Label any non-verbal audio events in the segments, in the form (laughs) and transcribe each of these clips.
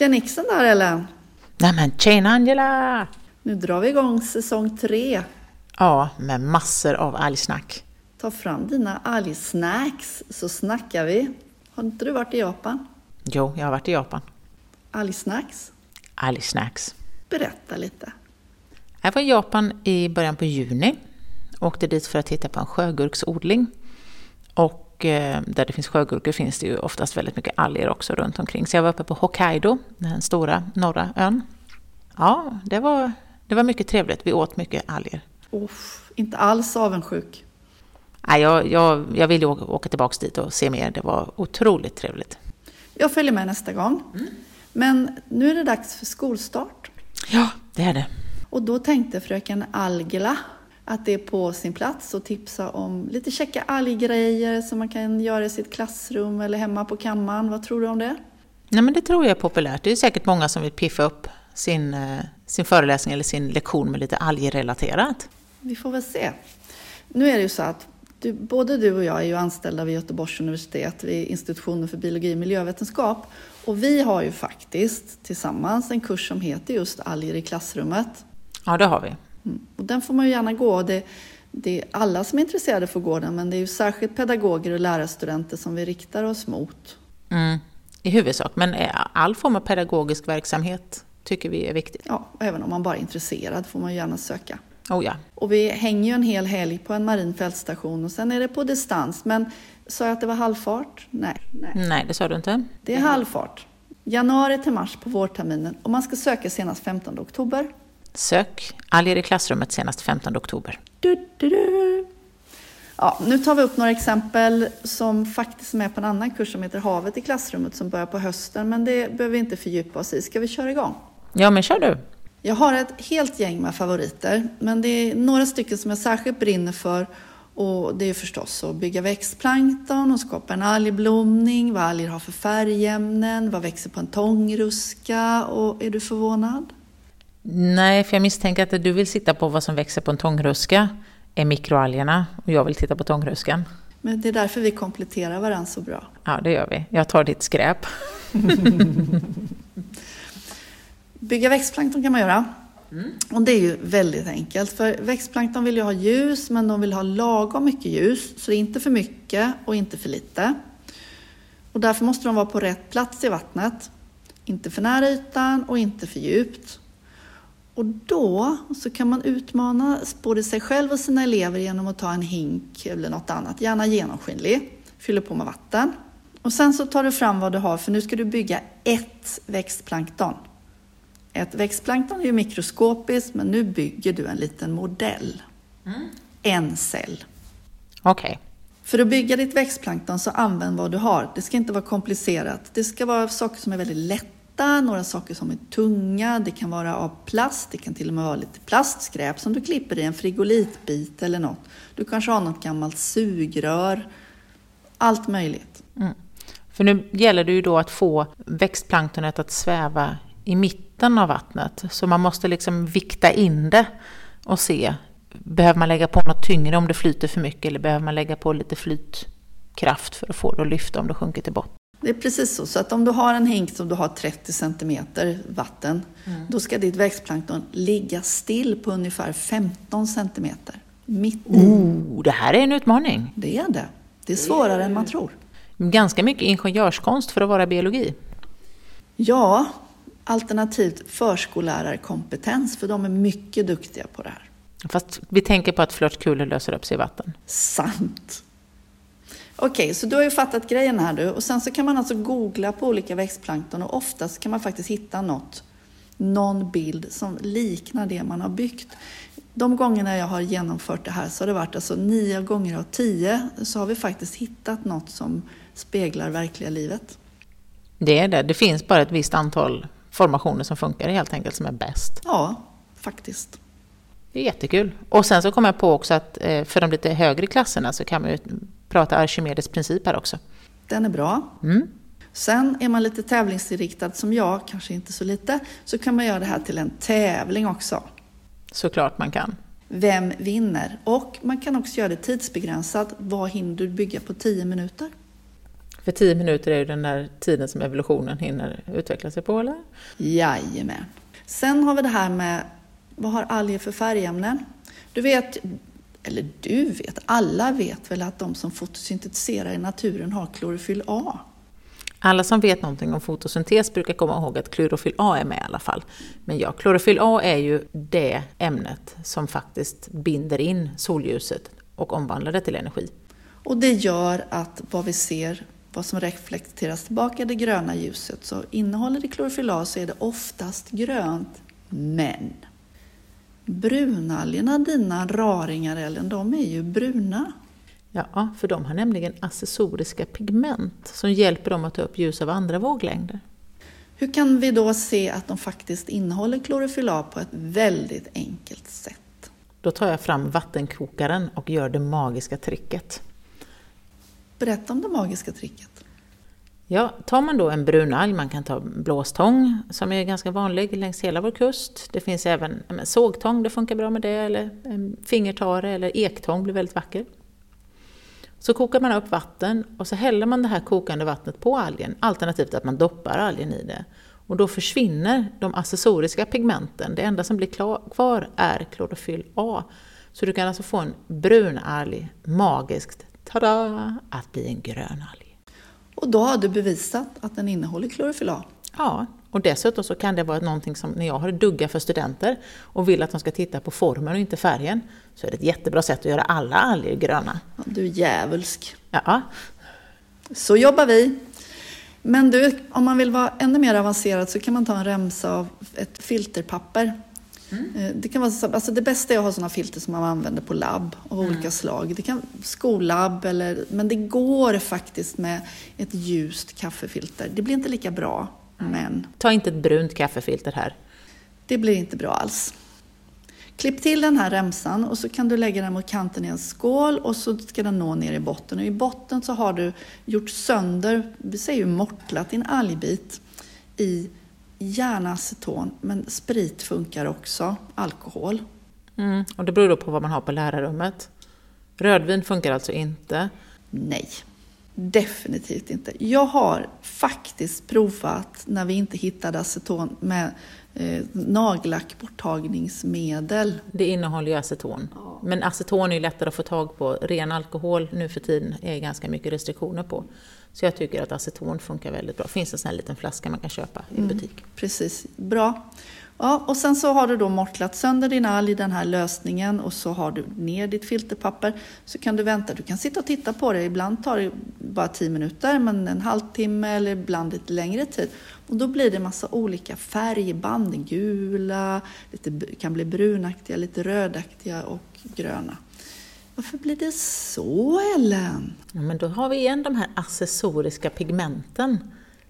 Tjenixen där Ellen! Nämen tjena Angela! Nu drar vi igång säsong tre. Ja, med massor av algsnack. Ta fram dina algsnacks så snackar vi. Har inte du varit i Japan? Jo, jag har varit i Japan. Algsnacks? Algsnacks. Berätta lite. Jag var i Japan i början på juni. Åkte dit för att titta på en sjögurksodling. Och eh, där det finns sjögurkor finns det ju oftast väldigt mycket alger också runt omkring. Så jag var uppe på Hokkaido, den stora norra ön. Ja, det var, det var mycket trevligt. Vi åt mycket alger. Uff, inte alls avundsjuk. Nej, jag, jag, jag vill ju åka, åka tillbaka dit och se mer. Det var otroligt trevligt. Jag följer med nästa gång. Men nu är det dags för skolstart. Ja, det är det. Och då tänkte fröken Algela att det är på sin plats att tipsa om lite käcka alggrejer som man kan göra i sitt klassrum eller hemma på kammaren. Vad tror du om det? Nej, men det tror jag är populärt. Det är säkert många som vill piffa upp sin, eh, sin föreläsning eller sin lektion med lite algrelaterat. Vi får väl se. Nu är det ju så att du, både du och jag är ju anställda vid Göteborgs universitet vid institutionen för biologi och miljövetenskap. Och vi har ju faktiskt tillsammans en kurs som heter just alger i klassrummet. Ja, det har vi. Och den får man ju gärna gå. Det, det är alla som är intresserade får gå den, men det är ju särskilt pedagoger och lärarstudenter som vi riktar oss mot. Mm, I huvudsak, men eh, all form av pedagogisk verksamhet tycker vi är viktigt. Ja, och även om man bara är intresserad får man gärna söka. Oh ja. Och vi hänger ju en hel helg på en marin fältstation och sen är det på distans. Men sa jag att det var halvfart? Nej. Nej, Nej det sa du inte. det är halvfart. Januari till mars på vårterminen och man ska söka senast 15 oktober. Sök alger i klassrummet senast 15 oktober. Du, du, du. Ja, nu tar vi upp några exempel som faktiskt är med på en annan kurs som heter Havet i klassrummet som börjar på hösten, men det behöver vi inte fördjupa oss i. Ska vi köra igång? Ja, men kör du. Jag har ett helt gäng med favoriter, men det är några stycken som jag särskilt brinner för. Och det är förstås att bygga växtplankton och skapa en algblomning, vad alger har för färgämnen, vad växer på en tångruska och är du förvånad? Nej, för jag misstänker att du vill sitta på vad som växer på en tångruska är mikroalgerna och jag vill titta på tångruskan. Men det är därför vi kompletterar varandra så bra. Ja, det gör vi. Jag tar ditt skräp. (laughs) Bygga växtplankton kan man göra. Och det är ju väldigt enkelt, för växtplankton vill ju ha ljus, men de vill ha lagom mycket ljus, så det är inte för mycket och inte för lite. Och därför måste de vara på rätt plats i vattnet. Inte för nära ytan och inte för djupt. Och då så kan man utmana både sig själv och sina elever genom att ta en hink eller något annat, gärna genomskinlig, fyller på med vatten. Och sen så tar du fram vad du har, för nu ska du bygga ett växtplankton. Ett växtplankton är ju mikroskopiskt, men nu bygger du en liten modell. En cell. Okej. För att bygga ditt växtplankton så använd vad du har. Det ska inte vara komplicerat. Det ska vara saker som är väldigt lätta, några saker som är tunga. Det kan vara av plast, det kan till och med vara lite plastskräp som du klipper i en frigolitbit eller något. Du kanske har något gammalt sugrör. Allt möjligt. Mm. För nu gäller det ju då att få växtplanktonet att sväva i mitten av vattnet. Så man måste liksom vikta in det och se, behöver man lägga på något tyngre om det flyter för mycket eller behöver man lägga på lite flytkraft för att få det att lyfta om det sjunker till botten? Det är precis så. Så att om du har en hink som du har 30 centimeter vatten, då ska ditt växtplankton ligga still på ungefär 15 centimeter. Mitt i. Oh, det här är en utmaning. Det är det. Det är svårare än man tror. Ganska mycket ingenjörskonst för att vara biologi. Ja, alternativt förskollärarkompetens, för de är mycket duktiga på det här. Fast vi tänker på att flörtkulor löser upp sig i vatten. Sant. Okej, så du har ju fattat grejen här du. Och sen så kan man alltså googla på olika växtplankton och oftast kan man faktiskt hitta något, någon bild som liknar det man har byggt. De gångerna jag har genomfört det här så har det varit alltså nio gånger av tio så har vi faktiskt hittat något som speglar verkliga livet. Det är det. Det finns bara ett visst antal formationer som funkar helt enkelt, som är bäst. Ja, faktiskt. Det är jättekul. Och sen så kom jag på också att eh, för de lite högre klasserna så kan man ju prata Archimedes princip här också. Den är bra. Mm. Sen är man lite tävlingsinriktad som jag, kanske inte så lite, så kan man göra det här till en tävling också. Såklart man kan. Vem vinner? Och man kan också göra det tidsbegränsat. Vad hinner du bygga på 10 minuter? För För tio minuter är ju den där tiden som evolutionen hinner utveckla sig på, eller? Jajamän. Sen har vi det här med vad har alger för färgämnen? Du vet, eller du vet, alla vet väl att de som fotosyntetiserar i naturen har klorofyll A? Alla som vet någonting om fotosyntes brukar komma ihåg att klorofyll A är med i alla fall. Men ja, klorofyll A är ju det ämnet som faktiskt binder in solljuset och omvandlar det till energi. Och det gör att vad vi ser, vad som reflekteras tillbaka det gröna ljuset, så innehåller det klorofyll A så är det oftast grönt. Men brunalgerna, dina raringar Ellen, de är ju bruna. Ja, för de har nämligen accessoriska pigment som hjälper dem att ta upp ljus av andra våglängder. Hur kan vi då se att de faktiskt innehåller klorofyll A på ett väldigt enkelt sätt? Då tar jag fram vattenkokaren och gör det magiska tricket. Berätta om det magiska tricket. Ja, tar man då en brunalg, man kan ta blåstång som är ganska vanlig längs hela vår kust. Det finns även men, sågtång, det funkar bra med det, eller fingertare eller ektång blir väldigt vacker. Så kokar man upp vatten och så häller man det här kokande vattnet på algen, alternativt att man doppar algen i det. Och då försvinner de accessoriska pigmenten. Det enda som blir kvar är klorofyll A. Så du kan alltså få en brun alg magiskt, tada, att bli en grön alg. Och då har du bevisat att den innehåller klorofyll A. Ja, och dessutom så kan det vara någonting som när jag har dugga för studenter och vill att de ska titta på formen och inte färgen, så är det ett jättebra sätt att göra alla alger gröna. Ja, du är djävulsk. Ja. Så jobbar vi. Men du, om man vill vara ännu mer avancerad så kan man ta en remsa av ett filterpapper. Mm. Det, kan vara, alltså det bästa är att ha sådana filter som man använder på labb av mm. olika slag. Det kan skollabb, eller, men det går faktiskt med ett ljust kaffefilter. Det blir inte lika bra, men... Ta inte ett brunt kaffefilter här. Det blir inte bra alls. Klipp till den här remsan och så kan du lägga den mot kanten i en skål och så ska den nå ner i botten. Och i botten så har du gjort sönder, vi säger ju mortlat, din algbit i gärna aceton, men sprit funkar också, alkohol. Mm, och det beror då på vad man har på lärarrummet. Rödvin funkar alltså inte? Nej, definitivt inte. Jag har faktiskt provat när vi inte hittade aceton med eh, nagellackborttagningsmedel. Det innehåller ju aceton. Ja. Men aceton är ju lättare att få tag på. Ren alkohol nu för tiden är ganska mycket restriktioner på. Så jag tycker att aceton funkar väldigt bra. Det finns en sån här liten flaska man kan köpa i mm, butik. Precis, bra. Ja, och sen så har du då mortlat sönder din alg i den här lösningen och så har du ner ditt filterpapper. Så kan du vänta, du kan sitta och titta på det. Ibland tar det bara tio minuter, men en halvtimme eller ibland lite längre tid. Och då blir det massa olika färgband, gula, lite, kan bli brunaktiga, lite rödaktiga och gröna. Varför blir det så, Ellen? Ja, men då har vi igen de här accessoriska pigmenten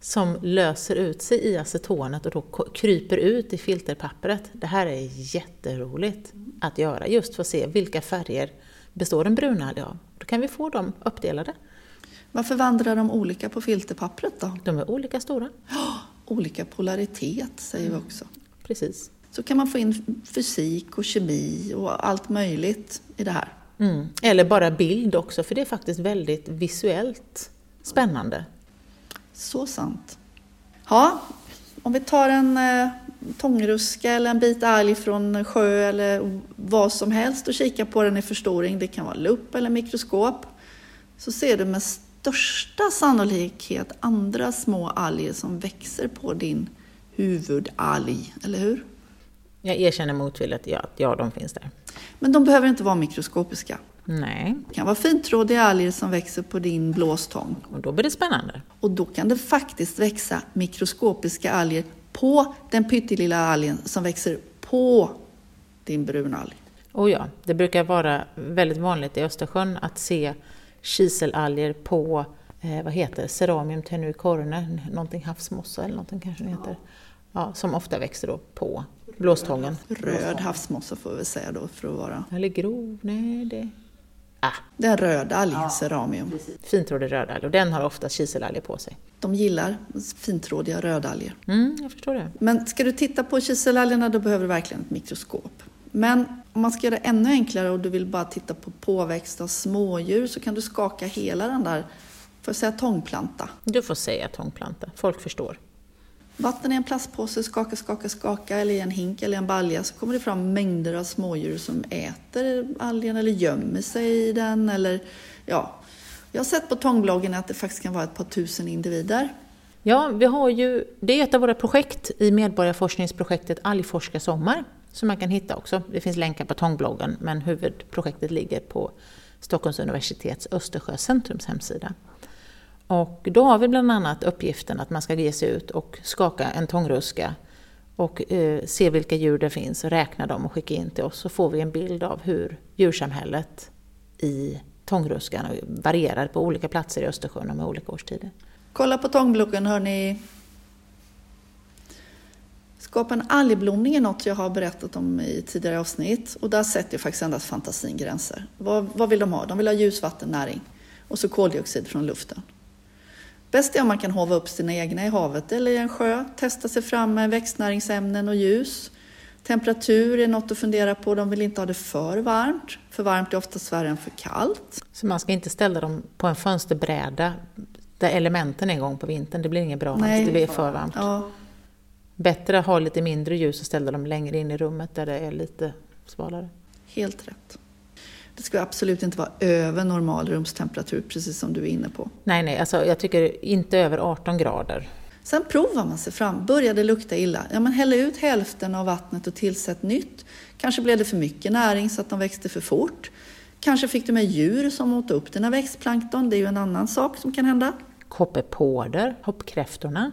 som löser ut sig i acetonet och då kryper ut i filterpappret. Det här är jätteroligt att göra just för att se vilka färger består en brunalg av. Då kan vi få dem uppdelade. Varför vandrar de olika på filterpappret då? De är olika stora. Oh, olika polaritet säger vi också. Precis. Så kan man få in fysik och kemi och allt möjligt i det här. Mm. Eller bara bild också, för det är faktiskt väldigt visuellt spännande. Så sant. Ja, om vi tar en eh, tångruska eller en bit alg från sjö eller vad som helst och kikar på den i förstoring, det kan vara lupp eller mikroskop, så ser du med största sannolikhet andra små alger som växer på din huvudalg, eller hur? Jag erkänner motvilligt ja, att ja, de finns där. Men de behöver inte vara mikroskopiska. Nej. Det kan vara fintrådiga alger som växer på din blåstång. Och då blir det spännande. Och då kan det faktiskt växa mikroskopiska alger på den pyttelilla algen som växer på din brunalg. Oh ja, det brukar vara väldigt vanligt i Östersjön att se kiselalger på, eh, vad heter Ceramium tenuicorne, någonting havsmossa eller någonting kanske det heter. Ja, som ofta växer då på blåstången. Röd havsmossa får vi säga då för att vara... Eller grov, nej det... Ah. Det är en rödalg, ja, ceramium. Fintrådig rödalg och den har ofta kiselalger på sig. De gillar fintrådiga rödalger. Mm, jag förstår det. Men ska du titta på kiselalgerna då behöver du verkligen ett mikroskop. Men om man ska göra det ännu enklare och du vill bara titta på påväxt av smådjur så kan du skaka hela den där Får jag säga tångplanta? Du får säga tångplanta, folk förstår. Vatten i en plastpåse, skaka, skaka, skaka, eller i en hink eller en balja så kommer det fram mängder av smådjur som äter algen eller gömmer sig i den. Eller, ja. Jag har sett på tångbloggen att det faktiskt kan vara ett par tusen individer. Ja, vi har ju, det är ett av våra projekt i medborgarforskningsprojektet Algforskarsommar som man kan hitta också. Det finns länkar på tångbloggen men huvudprojektet ligger på Stockholms universitets Östersjöcentrums hemsida. Och då har vi bland annat uppgiften att man ska ge sig ut och skaka en tångruska och eh, se vilka djur det finns räkna dem och skicka in till oss så får vi en bild av hur djursamhället i tångruskan varierar på olika platser i Östersjön och med olika årstider. Kolla på tångblocken hörni. Skapa en algblomning är något jag har berättat om i tidigare avsnitt och där sätter faktiskt endast fantasin gränser. Vad, vad vill de ha? De vill ha ljus, vatten, näring och så koldioxid från luften. Bäst är om man kan hova upp sina egna i havet eller i en sjö, testa sig fram med växtnäringsämnen och ljus. Temperatur är något att fundera på, de vill inte ha det för varmt. För varmt är oftast värre än för kallt. Så man ska inte ställa dem på en fönsterbräda där elementen är igång på vintern, det blir inget bra Nej. det blir för varmt. Ja, Bättre att ha lite mindre ljus och ställa dem längre in i rummet där det är lite svalare. helt rätt. Det ska absolut inte vara över normal rumstemperatur, precis som du är inne på. Nej, nej, alltså jag tycker inte över 18 grader. Sen provar man sig fram. Börjar det lukta illa? Ja, men häll ut hälften av vattnet och tillsätt nytt. Kanske blev det för mycket näring så att de växte för fort. Kanske fick du med djur som åt upp dina växtplankton. Det är ju en annan sak som kan hända. Koppepoder, hoppkräftorna,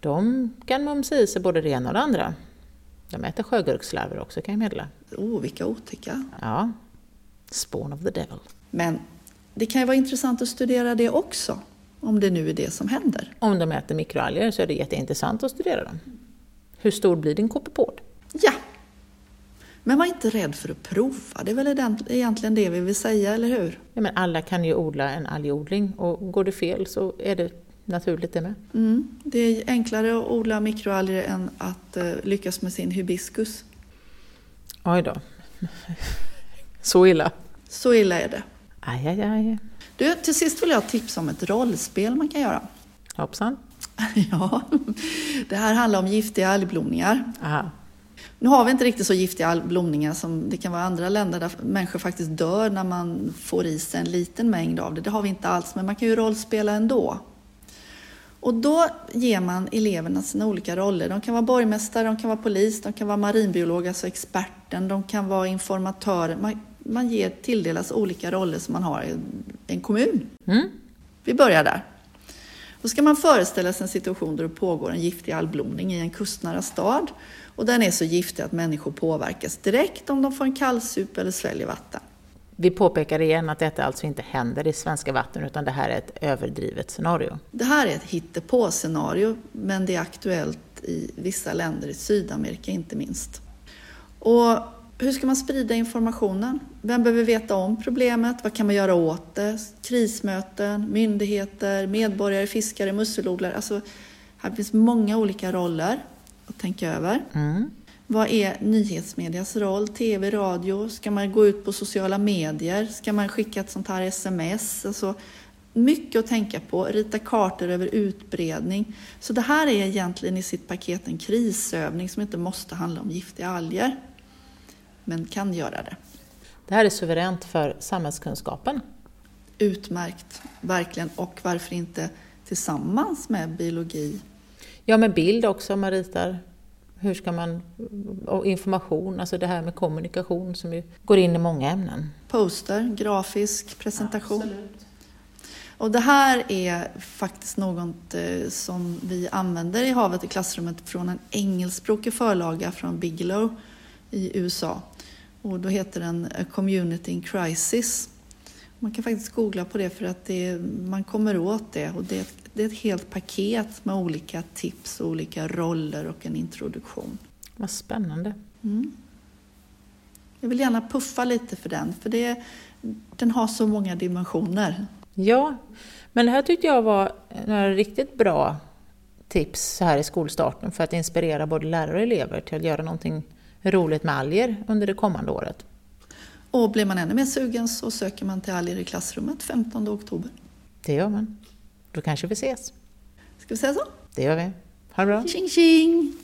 de kan mumsa i sig både det ena och det andra. De äter sjögurkslarver också kan jag meddela. Oh, vilka otäcka. Ja, spawn of the devil. Men det kan ju vara intressant att studera det också, om det nu är det som händer. Om de äter mikroalger så är det jätteintressant att studera dem. Hur stor blir din koppepod? Ja, men var inte rädd för att prova. Det är väl egentligen det vi vill säga, eller hur? Ja, men alla kan ju odla en algodling och går det fel så är det naturligt det med. Mm. Det är enklare att odla mikroalger än att eh, lyckas med sin hibiskus. Oj då. Så illa. Så illa är det. Aj, aj, aj. Du, till sist vill jag tipsa om ett rollspel man kan göra. Hoppsan. (laughs) Ja, det här handlar om giftiga algblomningar. Aha. Nu har vi inte riktigt så giftiga algblomningar som det kan vara i andra länder där människor faktiskt dör när man får i sig en liten mängd av det. Det har vi inte alls, men man kan ju rollspela ändå. Och då ger man eleverna sina olika roller. De kan vara borgmästare, de kan vara polis, de kan vara marinbiolog, alltså experten, de kan vara informatörer. Man, man ger, tilldelas olika roller som man har i en kommun. Mm. Vi börjar där. Då ska man föreställa sig en situation där det pågår en giftig algblomning i en kustnära stad. Och den är så giftig att människor påverkas direkt om de får en kallsup eller sväljer vatten. Vi påpekar igen att detta alltså inte händer i svenska vatten utan det här är ett överdrivet scenario. Det här är ett hittepå-scenario, men det är aktuellt i vissa länder i Sydamerika inte minst. Och hur ska man sprida informationen? Vem behöver veta om problemet? Vad kan man göra åt det? Krismöten, myndigheter, medborgare, fiskare, musselodlare. Alltså, här finns många olika roller att tänka över. Mm. Vad är nyhetsmedias roll? TV, radio? Ska man gå ut på sociala medier? Ska man skicka ett sånt här sms? Alltså, mycket att tänka på. Rita kartor över utbredning. Så det här är egentligen i sitt paket en krisövning som inte måste handla om giftiga alger. Men kan göra det. Det här är suveränt för samhällskunskapen. Utmärkt, verkligen. Och varför inte tillsammans med biologi? Ja, med bild också om man ritar. Hur ska man... Och information, alltså det här med kommunikation som ju går in i många ämnen. Poster, grafisk presentation. Och det här är faktiskt något eh, som vi använder i Havet i klassrummet från en engelskspråkig förlaga från Bigelow i USA. Och då heter den A Community in Crisis. Man kan faktiskt googla på det för att det, man kommer åt det och det är, ett, det är ett helt paket med olika tips, olika roller och en introduktion. Vad spännande. Mm. Jag vill gärna puffa lite för den, för det, den har så många dimensioner. Ja, men det här tyckte jag var några riktigt bra tips så här i skolstarten för att inspirera både lärare och elever till att göra någonting roligt med alger under det kommande året. Och blir man ännu mer sugen så söker man till Alger i klassrummet 15 oktober. Det gör man. Då kanske vi ses. Ska vi säga så? Det gör vi. Ha det bra. Tjing tjing!